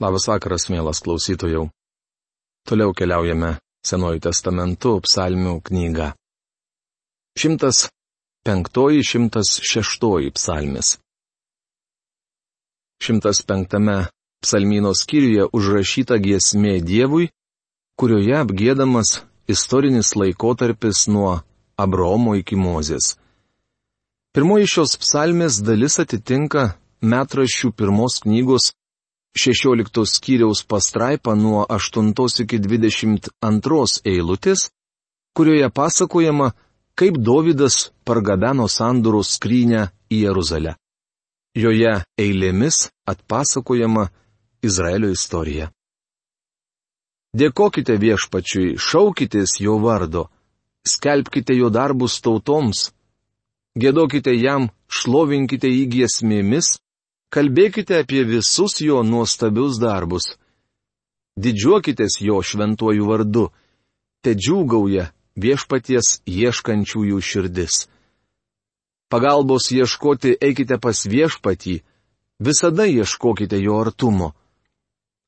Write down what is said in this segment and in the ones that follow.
Labas vakaras, mielas klausytojų. Toliau keliaujame Senuoju testamentu psalmių knygą. 105-106 psalmis. 105 psalmino skyriuje užrašyta giesmė Dievui, kurioje apgėdamas istorinis laikotarpis nuo Abromo iki Mozės. Pirmoji šios psalmės dalis atitinka metraščių pirmos knygos 16 skyriaus pastraipą nuo 8 iki 22 eilutės, kurioje pasakojama, kaip Dovydas pargabeno sandūrų skrynę į Jeruzalę. Joje eilėmis atpasakojama Izraelio istorija. Dėkokite viešpačiui, šaukitės jo vardo, skelbkite jo darbus tautoms, gėdokite jam, šlovinkite jį giesmėmis, Kalbėkite apie visus jo nuostabius darbus. Didžiuokitės jo šventuoju vardu. Te džiūgauja viešpaties ieškančiųjų širdis. Pagalbos ieškoti eikite pas viešpatį, visada ieškokite jo artumo.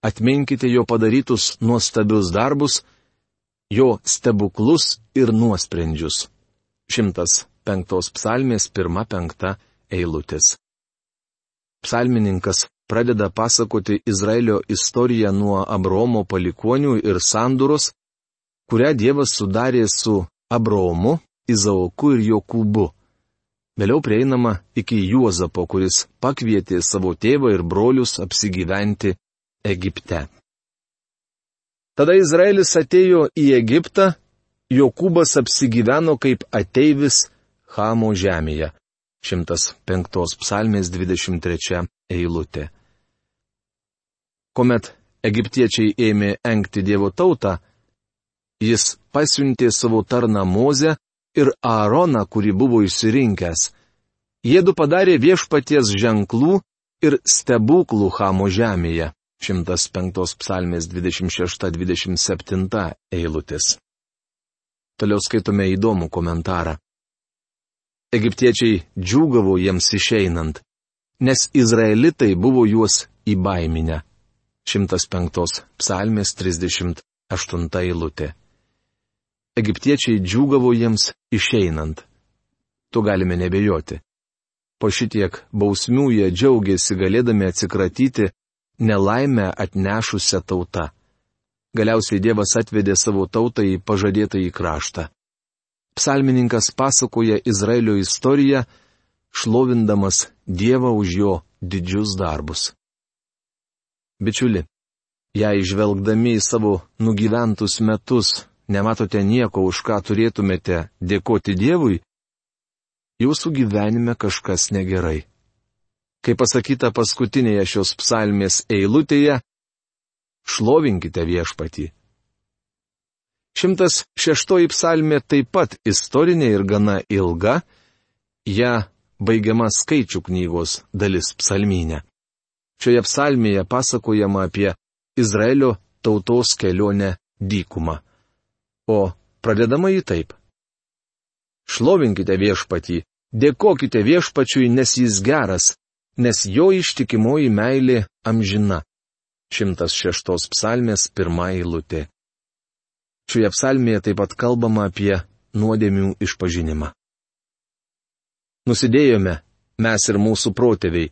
Atminkite jo padarytus nuostabius darbus, jo stebuklus ir nuosprendžius. 105 psalmės 1-5 eilutės. Psalmininkas pradeda pasakoti Izraelio istoriją nuo Abromo palikonių ir sanduros, kurią Dievas sudarė su Abromu, Izaoku ir Jokūbu. Vėliau prieinama iki Juozapo, kuris pakvietė savo tėvą ir brolius apsigyventi Egipte. Tada Izraelis atėjo į Egiptą, Jokūbas apsigyveno kaip ateivis Hamo žemėje. 105 psalmės 23 eilutė. Komet egiptiečiai ėmė enkti Dievo tautą, jis pasiuntė savo tarną Mozę ir Aaroną, kurį buvo išsirinkęs. Jėdu padarė viešpaties ženklų ir stebuklų Hamo žemėje. 105 psalmės 26-27 eilutės. Toliau skaitome įdomų komentarą. Egiptiečiai džiūgavo jiems išeinant, nes izraelitai buvo juos įbaiminę. 105 psalmės 38 eilutė. Egiptiečiai džiūgavo jiems išeinant. Tu galime nebejoti. Po šitiek bausmių jie džiaugiasi galėdami atsikratyti nelaimę atnešusią tautą. Galiausiai Dievas atvedė savo tautą į pažadėtą į kraštą. Psalmininkas pasakoja Izraelio istoriją, šlovindamas Dievą už jo didžius darbus. Bičiuli, jei žvelgdami į savo nugyventus metus nematote nieko, už ką turėtumėte dėkoti Dievui, jūsų gyvenime kažkas negerai. Kaip pasakyta paskutinėje šios psalmės eilutėje, šlovinkite viešpatį. Šimtas šeštoji psalmė taip pat istorinė ir gana ilga, ją baigiama skaičių knygos dalis psalmynė. Šioje psalmėje pasakojama apie Izraelio tautos kelionę dykumą. O pradedama jį taip. Šlovinkite viešpatį, dėkokite viešpačiui, nes jis geras, nes jo ištikimoji meilė amžina. 106 psalmės pirmą eilutė. Šioje psalmėje taip pat kalbama apie nuodėmių išpažinimą. Nusidėjome, mes ir mūsų protėviai,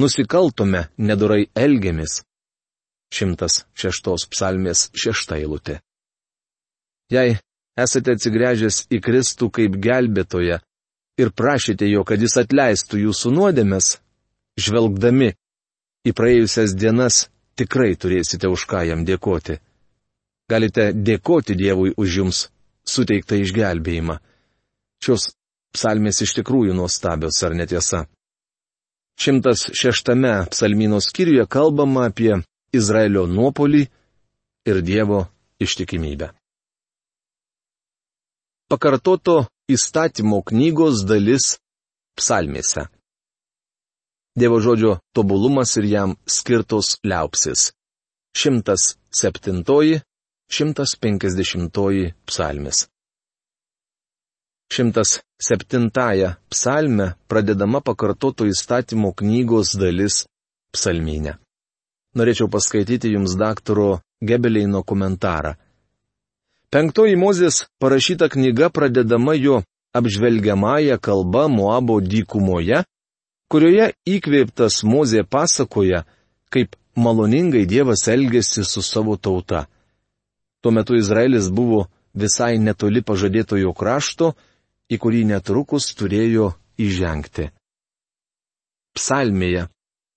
nusikaltome, nedurai elgiamis. 106 psalmės 6 eilutė. Jei esate atsigręžęs į Kristų kaip gelbėtoją ir prašėte jo, kad jis atleistų jūsų nuodėmes, žvelgdami į praėjusias dienas tikrai turėsite už ką jam dėkoti galite dėkoti Dievui už jums suteiktą išgelbėjimą. Šios psalmės iš tikrųjų nuostabios, ar netiesa? 106 psalmino skyriuje kalbama apie Izraelio nuopolį ir Dievo ištikimybę. Pakartoto įstatymo knygos dalis psalmėse. Dievo žodžio tobulumas ir jam skirtos liaupsis. 107, 150 psalmis. 107 psalme pradedama pakartoto įstatymo knygos dalis psalminė. Norėčiau paskaityti jums daktaro Gebeleino komentarą. Penktoji Mozės parašyta knyga pradedama jo apžvelgiamąją kalbą Moabo dykumoje, kurioje įkvėptas Mozė pasakoja, kaip maloningai Dievas elgėsi su savo tauta. Tuo metu Izraelis buvo visai netoli pažadėtojo krašto, į kurį netrukus turėjo įžengti. Psalmėje,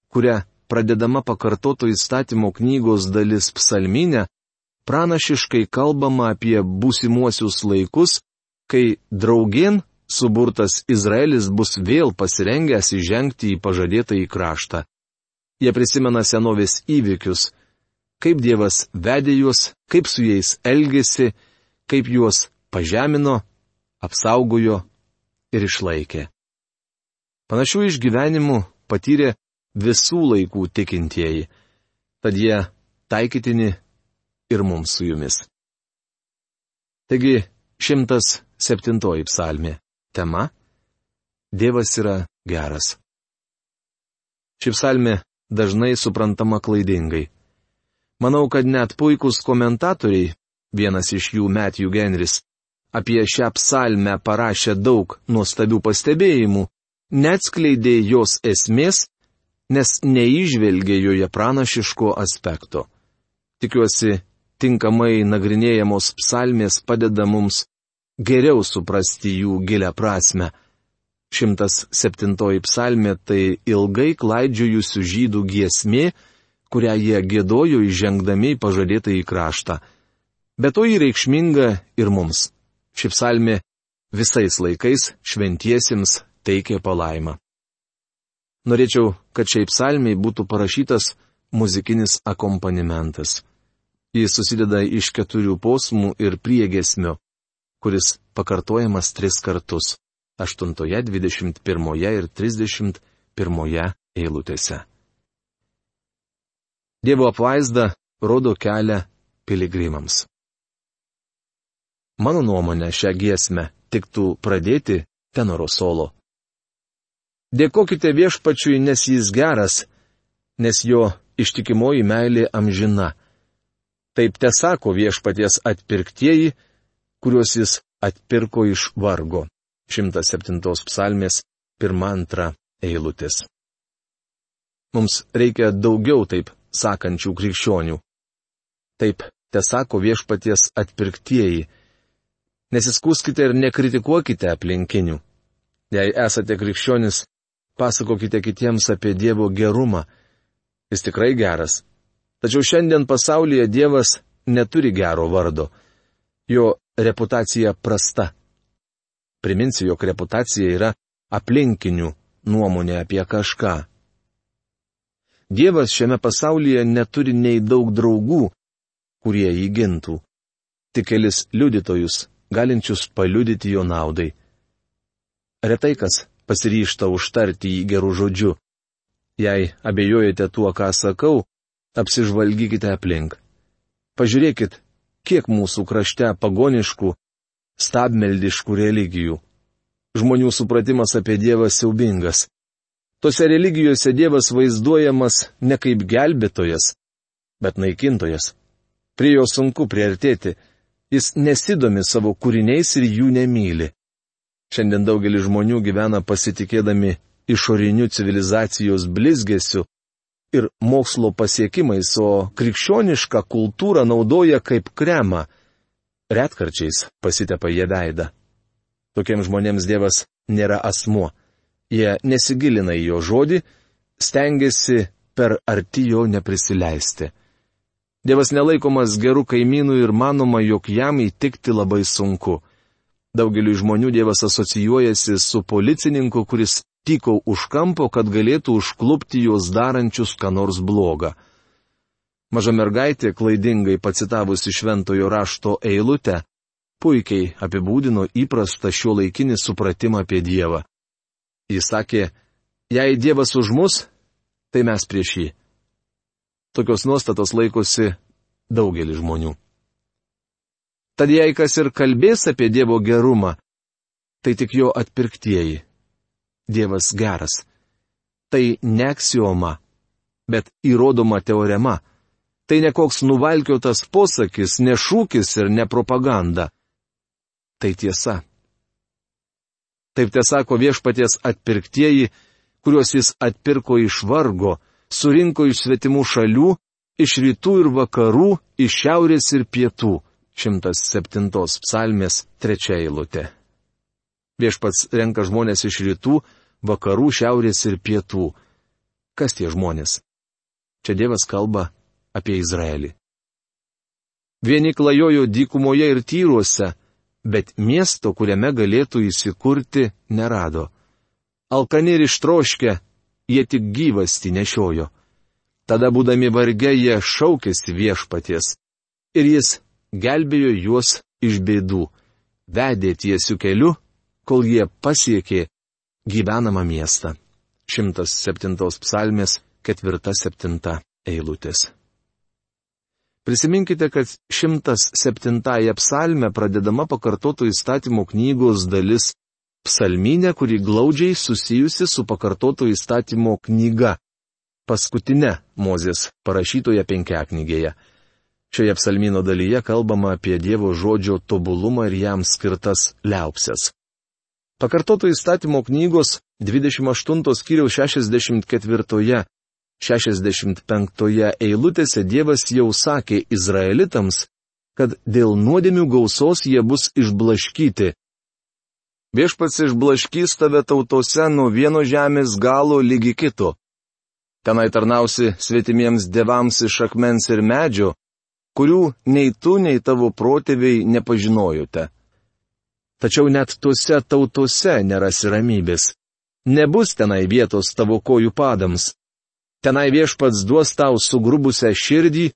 kuria pradedama pakartoto įstatymo knygos dalis psalminė, pranašiškai kalbama apie būsimuosius laikus, kai draugien suburtas Izraelis bus vėl pasirengęs įžengti į pažadėtą į kraštą. Jie prisimena senovės įvykius, kaip Dievas vedė juos, kaip su jais elgėsi, kaip juos pažemino, apsaugojo ir išlaikė. Panašių išgyvenimų patyrė visų laikų tikintieji, tad jie taikytini ir mums su jumis. Taigi, 107 psalmė. Tema - Dievas yra geras. Ši psalmė dažnai suprantama klaidingai. Manau, kad net puikūs komentatoriai, vienas iš jų Matthew Genris, apie šią psalmę parašė daug nuostabių pastebėjimų, neatskleidė jos esmės, nes neižvelgė joje pranašiško aspekto. Tikiuosi, tinkamai nagrinėjamos psalmės padeda mums geriau suprasti jų gilę prasme. 107 psalmė tai ilgai klaidžiojusių žydų giesmė, kurią jie gėdojo įžengdami į pažadėtą į kraštą. Bet to įreikšminga ir mums. Ši psalmė visais laikais šventiesiems teikė palaimą. Norėčiau, kad šiai psalmiai būtų parašytas muzikinis akompanimentas. Jis susideda iš keturių posmų ir priegesmio, kuris pakartojamas tris kartus - 8, 21 ir 31 eilutėse. Dievo apvaizda rodo kelią piligrimams. Mano nuomonė šią giesmę tiktų pradėti tenoro solo. Dėkokite viešpačiui, nes jis geras, nes jo ištikimoji meilė amžina. Taip te sako viešpaties atpirktieji, kuriuos jis atpirko iš vargo. 107 psalmės 1-2 eilutės. Mums reikia daugiau taip sakančių krikščionių. Taip, te sako viešpaties atpirktieji Nesiskūskite ir nekritikuokite aplinkinių. Jei esate krikščionis, pasakokite kitiems apie Dievo gerumą. Jis tikrai geras. Tačiau šiandien pasaulyje Dievas neturi gero vardo. Jo reputacija prasta. Priminsiu, jog reputacija yra aplinkinių nuomonė apie kažką. Dievas šiame pasaulyje neturi nei daug draugų, kurie jį gintų. Tik kelis liudytojus galinčius paliudyti jo naudai. Retai kas pasiryšta užtarti jį gerų žodžių. Jei abejojate tuo, ką sakau, apsižvalgykite aplink. Pažiūrėkit, kiek mūsų krašte pagoniškų, stabmeldiškų religijų. Žmonių supratimas apie Dievą siaubingas. Tose religijose Dievas vaizduojamas ne kaip gelbėtojas, bet naikintojas. Prie jo sunku priartėti, Jis nesidomi savo kūriniais ir jų nemyli. Šiandien daugelis žmonių gyvena pasitikėdami išoriniu civilizacijos blizgesiu ir mokslo pasiekimais, o krikščionišką kultūrą naudoja kaip kremą. Retkarčiais pasitepa jie veidą. Tokiems žmonėms Dievas nėra asmuo. Jie nesigilina į jo žodį, stengiasi per arti jo neprisileisti. Dievas nelaikomas gerų kaimynų ir manoma, jog jam įtikti labai sunku. Daugeliu žmonių Dievas asocijuojasi su policininku, kuris tyko už kampo, kad galėtų užklupti juos darančius ką nors blogą. Maža mergaitė, klaidingai pacitavusi šventojo rašto eilutę, puikiai apibūdino įprastą šio laikinį supratimą apie Dievą. Jis sakė, jei Dievas už mus, tai mes prieš jį. Tokios nuostatos laikosi daugelis žmonių. Tad jei kas ir kalbės apie Dievo gerumą, tai tik jo atpirktieji. Dievas geras. Tai ne aksioma, bet įrodoma teorema. Tai ne koks nuvalkiotas posakis, ne šūkis ir ne propaganda. Tai tiesa. Taip tiesako viešpaties atpirktieji, kuriuos jis atpirko iš vargo, surinko iš svetimų šalių, iš rytų ir vakarų, iš šiaurės ir pietų. 107 psalmės trečia eilutė. Viešpats renka žmonės iš rytų, vakarų, šiaurės ir pietų. Kas tie žmonės? Čia Dievas kalba apie Izraelį. Vieni klajojo dykumoje ir tyruose, bet miesto, kuriame galėtų įsikurti, nerado. Alkani ir ištroškę, jie tik gyvasti nešiojo. Tada būdami varge jie šaukėsi viešpaties. Ir jis gelbėjo juos iš bėdų, vedė tiesių keliu, kol jie pasiekė gyvenamą miestą. 107 psalmės 4-7 eilutės. Prisiminkite, kad 107 psalme pradedama pakartotų įstatymų knygos dalis psalminė, kuri glaudžiai susijusi su pakartotų įstatymo knyga, paskutinė Mozės parašytoje penkiaknygėje. Šioje psalmino dalyje kalbama apie Dievo žodžio tobulumą ir jam skirtas liaupsės. Pakartoto įstatymo knygos 28 skyriaus 64 65 eilutėse Dievas jau sakė Izraelitams, kad dėl nuodėmių gausos jie bus išblaškyti. Viešpats išblaškys tave tautose nuo vieno žemės galo lygi kito. Tenai tarnausi svetimiems devams iš akmens ir medžio, kurių nei tu, nei tavo protėviai nepažinojote. Tačiau net tuose tautose nerasi ramybės. Nebus tenai vietos tavo kojų padams. Tenai viešpats duos tau sugrubusią širdį,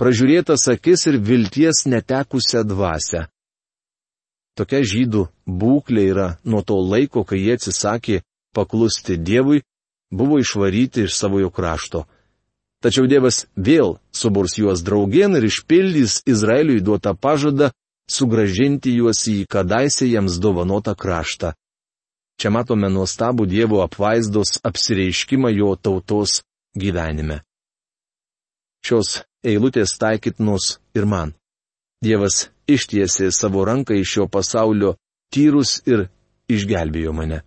pražiūrėtas akis ir vilties netekusią dvasę. Tokia žydų būklė yra nuo to laiko, kai jie atsisakė paklusti Dievui, buvo išvaryti iš savojo krašto. Tačiau Dievas vėl suburs juos draugien ir išpildys Izraeliui duotą pažadą sugražinti juos į kadaise jiems dovanotą kraštą. Čia matome nuostabų Dievo apvaizdos apsireiškimą jo tautos gyvenime. Šios eilutės taikytinos ir man. Dievas ištiesė savo ranką iš šio pasaulio tyrus ir išgelbėjo mane.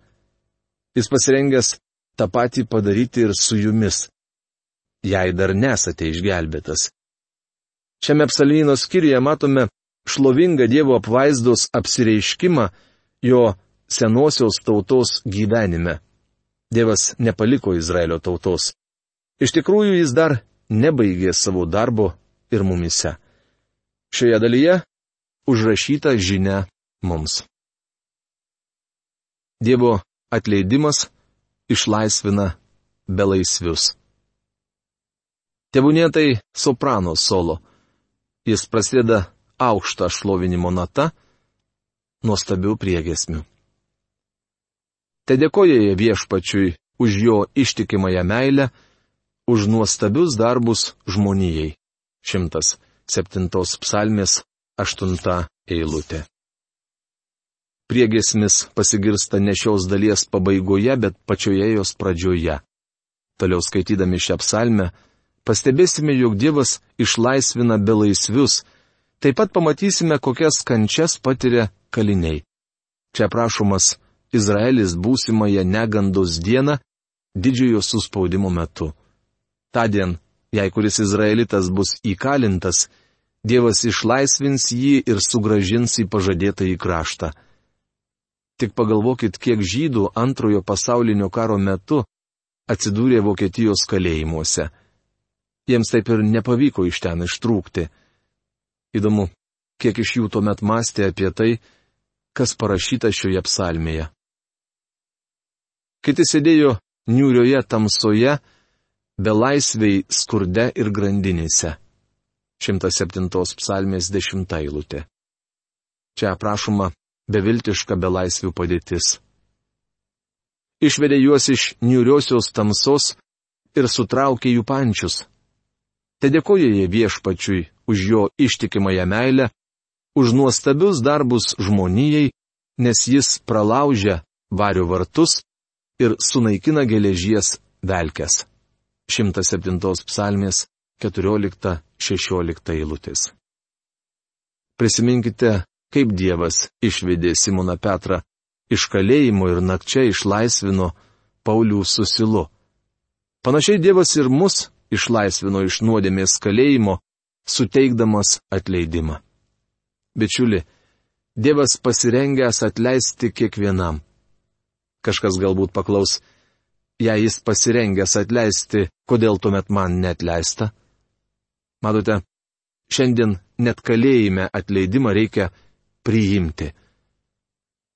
Jis pasirengęs tą patį padaryti ir su jumis, jei dar nesate išgelbėtas. Šiame psalmino skyriuje matome šlovingą Dievo apvaizdos apsireiškimą jo senosios tautos gyvenime. Dievas nepaliko Izraelio tautos. Iš tikrųjų jis dar nebaigė savo darbo ir mumise. Šioje dalyje užrašyta žinia mums. Dievo atleidimas išlaisvina belaisvius. Tebūnėtai soprano solo. Jis prasideda aukštą šlovinimo natą, nuostabių priegesmių. Te dėkoja viešpačiui už jo ištikimąją meilę, už nuostabius darbus žmonijai. 107 psalmės 8 eilutė. Priegesmis pasigirsta ne šios dalies pabaigoje, bet pačioje jos pradžioje. Toliau skaitydami šią psalmę, pastebėsime, jog Dievas išlaisvina belaisvius, taip pat pamatysime, kokias kančias patiria kaliniai. Čia prašomas Izraelis būsimąją negandos dieną didžiojo suspaudimo metu. Tadien, jei kuris izraelitas bus įkalintas, Dievas išlaisvins jį ir sugražins į pažadėtą į kraštą. Tik pagalvokit, kiek žydų antrojo pasaulinio karo metu atsidūrė Vokietijos kalėjimuose. Jiems taip ir nepavyko iš ten ištrūkti. Įdomu, kiek iš jų tuomet mąstė apie tai, kas parašyta šioje psalmėje. Kiti sėdėjo niūrioje tamsoje, belaisviai skurde ir grandinėse. 107 psalmės 10 eilutė. Čia aprašoma beviltiška belaisvių padėtis. Išvedė juos iš niuriosios tamsos ir sutraukė jų pančius. Te dėkoja jie viešpačiui už jo ištikimąją meilę, už nuostabius darbus žmonijai, nes jis pralaužia vario vartus ir sunaikina geležies velkes. 107 psalmės 14-16 eilutės. Prisiminkite, kaip Dievas išvedė Simoną Petrą iš kalėjimo ir nakčia išlaisvino Paulių susilu. Panašiai Dievas ir mus išlaisvino iš nuodėmės kalėjimo, suteikdamas atleidimą. Bičiuli, Dievas pasirengęs atleisti kiekvienam. Kažkas galbūt paklaus, jei jis pasirengęs atleisti, kodėl tuomet man netleista? Matote, šiandien net kalėjime atleidimą reikia priimti.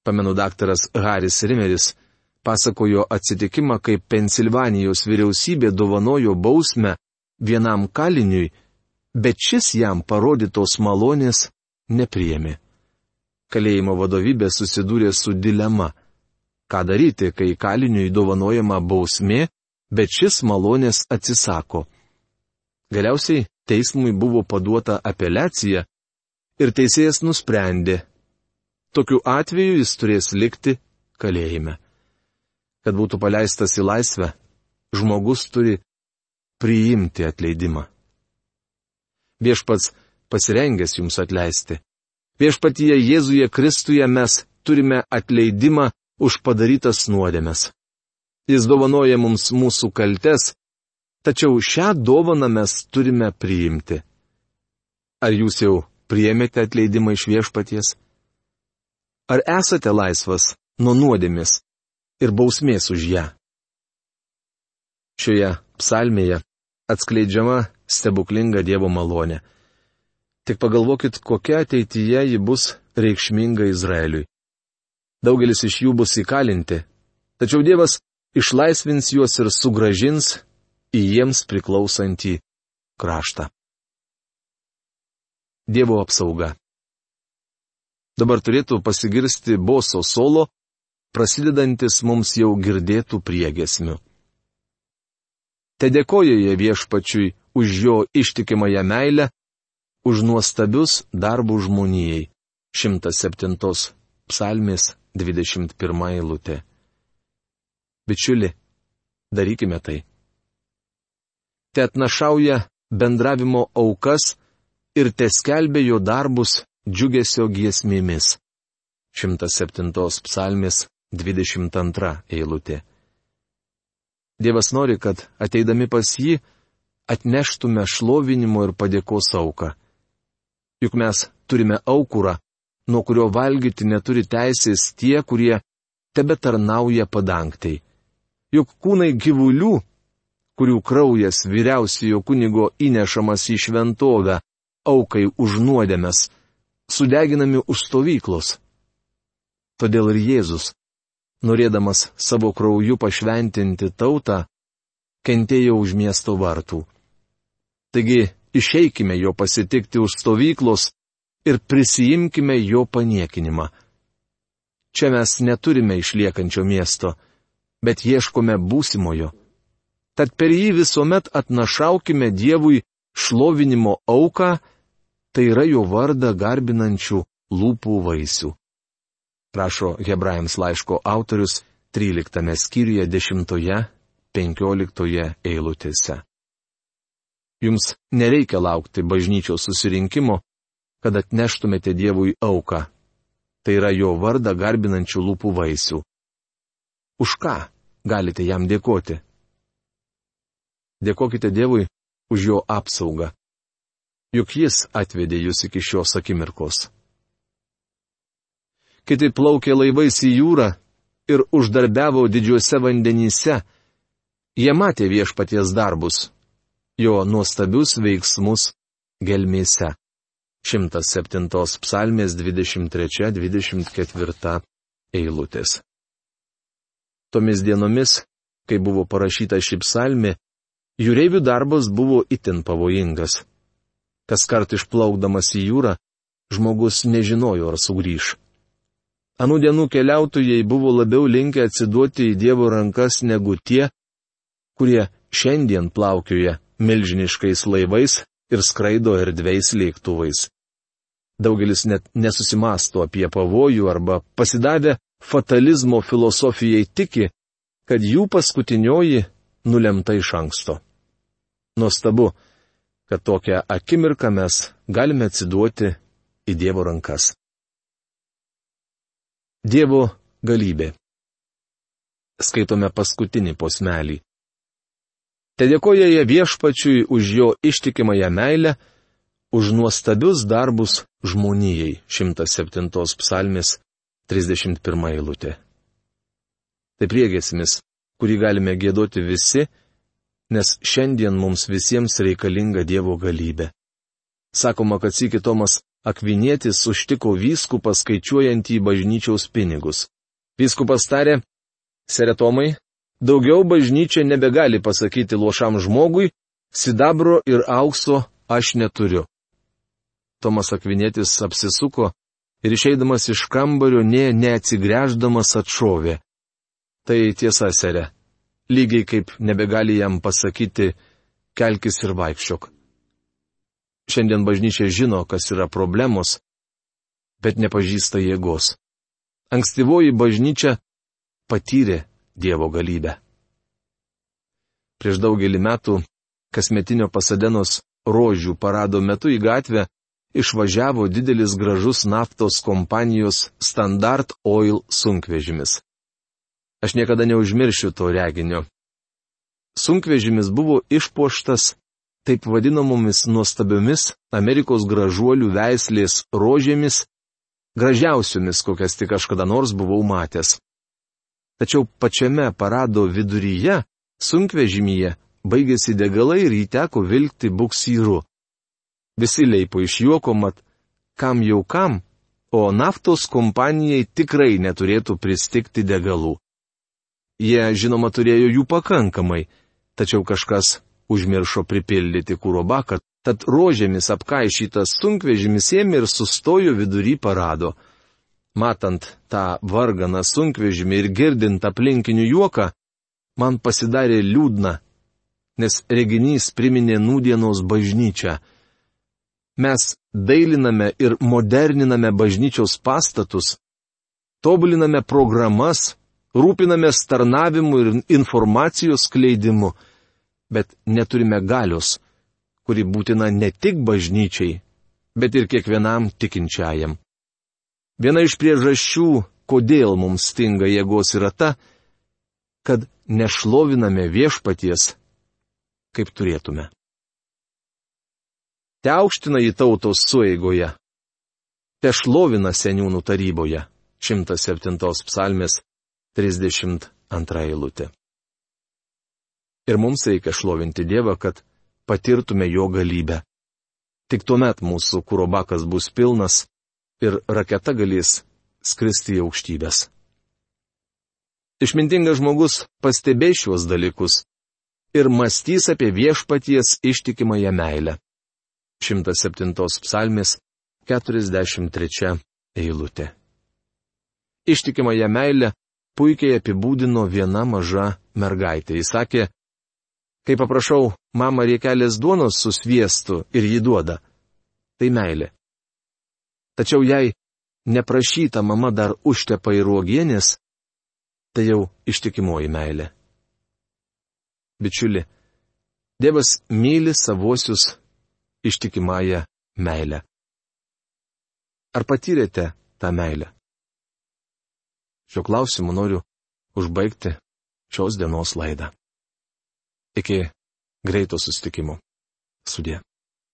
Pamenu, daktaras Haris Rimeris pasakojo atsitikimą, kai Pensilvanijos vyriausybė dovanojo bausmę vienam kaliniui, bet šis jam parodytos malonės nepriemi. Kalėjimo vadovybė susidūrė su dilema ką daryti, kai kaliniui dovanojama bausmė, bet šis malonės atsisako. Galiausiai teismui buvo paduota apeliacija ir teisėjas nusprendė, tokiu atveju jis turės likti kalėjime. Kad būtų paleistas į laisvę, žmogus turi priimti atleidimą. Viešpats pasirengęs jums atleisti. Viešpatyje Jėzuje Kristuje mes turime atleidimą už padarytas nuodėmes. Jis dovanoja mums mūsų kaltes, tačiau šią dovaną mes turime priimti. Ar jūs jau priemėte atleidimą iš viešpaties? Ar esate laisvas nuo nuodėmės ir bausmės už ją? Šioje psalmėje atskleidžiama stebuklinga Dievo malonė. Tik pagalvokit, kokia ateityje ji bus reikšminga Izraeliui. Daugelis iš jų bus įkalinti, tačiau Dievas išlaisvins juos ir sugražins į jiems priklausantį kraštą. Dievo apsauga. Dabar turėtų pasigirsti boso solo, prasidedantis mums jau girdėtų priegesmių. Te dėkoju jie viešpačiui už jo ištikimąją meilę, už nuostabius darbų žmonijai. 107 psalmės 21 eilutė. Bičiuli, darykime tai. Te atnašauja bendravimo aukas ir te skelbė jo darbus džiugesio giesmėmis. 107 psalmės 22 eilutė. Dievas nori, kad ateidami pas jį atneštume šlovinimo ir padėkos auką. Juk mes turime aukurą, nuo kurio valgyti neturi teisės tie, kurie tebe tarnauja padangtai. Juk kūnai gyvulių, kurių kraujas vyriausiojo kunigo įnešamas į šventovę, aukai už nuodėmes, sudeginami už stovyklos. Todėl ir Jėzus, norėdamas savo krauju pašventinti tautą, kentėjo už miesto vartų. Taigi išeikime jo pasitikti už stovyklos ir prisijimkime jo paniekinimą. Čia mes neturime išliekančio miesto, bet ieškome būsimojo. Tad per jį visuomet atnašaukime Dievui šlovinimo auką, tai yra jo vardą garbinančių lūpų vaisių. Prašo Hebrajams laiško autorius 13 skyriuje 10-15 eilutėse. Jums nereikia laukti bažnyčios susirinkimo, kad atneštumėte Dievui auką. Tai yra jo vardą garbinančių lūpų vaisių. Už ką galite jam dėkoti? Dėkokite Dievui už jo apsaugą. Juk jis atvedė jūs iki šios akimirkos. Kiti plaukė laivais į jūrą ir uždarbiavo didžiuose vandenyse. Jie matė viešpaties darbus, jo nuostabius veiksmus gelmėse. 107 psalmės 23-24 eilutės. Tomis dienomis, kai buvo parašyta ši psalmė, jūreivių darbas buvo itin pavojingas. Kas kart išplaukdamas į jūrą, žmogus nežinojo, ar sugrįž. Anų dienų keliautojai buvo labiau linkę atsiduoti į Dievo rankas negu tie, kurie šiandien plaukioja milžiniškais laivais ir skraido erdvėjais lėktuvais. Daugelis net nesusimasto apie pavojų arba pasidavę fatalizmo filosofijai tiki, kad jų paskutinioji nulemta iš anksto. Nuostabu, kad tokią akimirką mes galime atsiduoti į Dievo rankas. Dievo galybė. Skaitome paskutinį posmelį. Te dėkoja jie viešpačiui už jo ištikimąją meilę, už nuostabius darbus žmonijai. 107 psalmis 31 eilutė. Tai priegesmis, kurį galime gėdoti visi, nes šiandien mums visiems reikalinga Dievo galybė. Sakoma, kad sikitomas Akvinėtis užtiko vyskupą skaičiuojant į bažnyčiaus pinigus. Vyskupas tarė, Seretomai, daugiau bažnyčia nebegali pasakyti lošam žmogui, sidabro ir aukso aš neturiu. Tomas Akvinėtis apsisuko ir išeidamas iš kambario nė neatsigręždamas atšovė. Tai tiesa, serė. Lygiai kaip nebegali jam pasakyti, kelkis ir vaikščiok. Šiandien bažnyčia žino, kas yra problemos, bet nepažįsta jėgos. Ankstyvoji bažnyčia patyrė Dievo galybę. Prieš daugelį metų kasmetinio pasadenos rožių parado metu į gatvę išvažiavo didelis gražus naftos kompanijos Standard Oil sunkvežimis. Aš niekada neužmiršiu to reginio. Sunkvežimis buvo išpuoštas taip vadinamomis nuostabiomis Amerikos gražuolių veislės rožėmis, gražiausiomis, kokias tik aš kada nors buvau matęs. Tačiau pačiame parado viduryje, sunkvežimyje, baigėsi degalai ir jį teko vilkti buksyru. Visi leipo iš juoko, mat kam jau kam, o naftos kompanijai tikrai neturėtų pristikti degalų. Jie, žinoma, turėjo jų pakankamai, tačiau kažkas užmiršo pripildyti kūro baką, tad rožėmis apkaišytas sunkvežimis ėmė ir sustojo vidury parado. Matant tą varganą sunkvežimį ir girdint aplinkinių juoką, man pasidarė liūdna, nes reginys priminė nūdienos bažnyčią mes dailiname ir moderniname bažnyčios pastatus, tobuliname programas, rūpinamės tarnavimu ir informacijos skleidimu, bet neturime galios, kuri būtina ne tik bažnyčiai, bet ir kiekvienam tikinčiajam. Viena iš priežasčių, kodėl mums stinga jėgos yra ta, kad nešloviname viešpaties, kaip turėtume te aukština į tautos sueigoje, te šlovina seniūnų taryboje. 107 psalmės 32 eilutė. Ir mums reikia šlovinti Dievą, kad patirtume jo galybę. Tik tuomet mūsų kurobakas bus pilnas ir raketa galės skristi į aukštybės. Išmintingas žmogus pastebės šiuos dalykus ir mąstys apie viešpaties ištikimąją meilę. 107 psalmės 43 eilutė. Ištikimąją meilę puikiai apibūdino viena maža mergaitė. Jis sakė, kai paprašau mamą riekelės duonos su sviestu ir jį duoda, tai meilė. Tačiau jei neprašyta mama dar užtepa į ruogienės, tai jau ištikimoji meilė. Bičiuli, Dievas myli savosius ištikimąją meilę. Ar patyrėte tą meilę? Šiuo klausimu noriu užbaigti šios dienos laidą. Iki greito sustikimo. Sudė.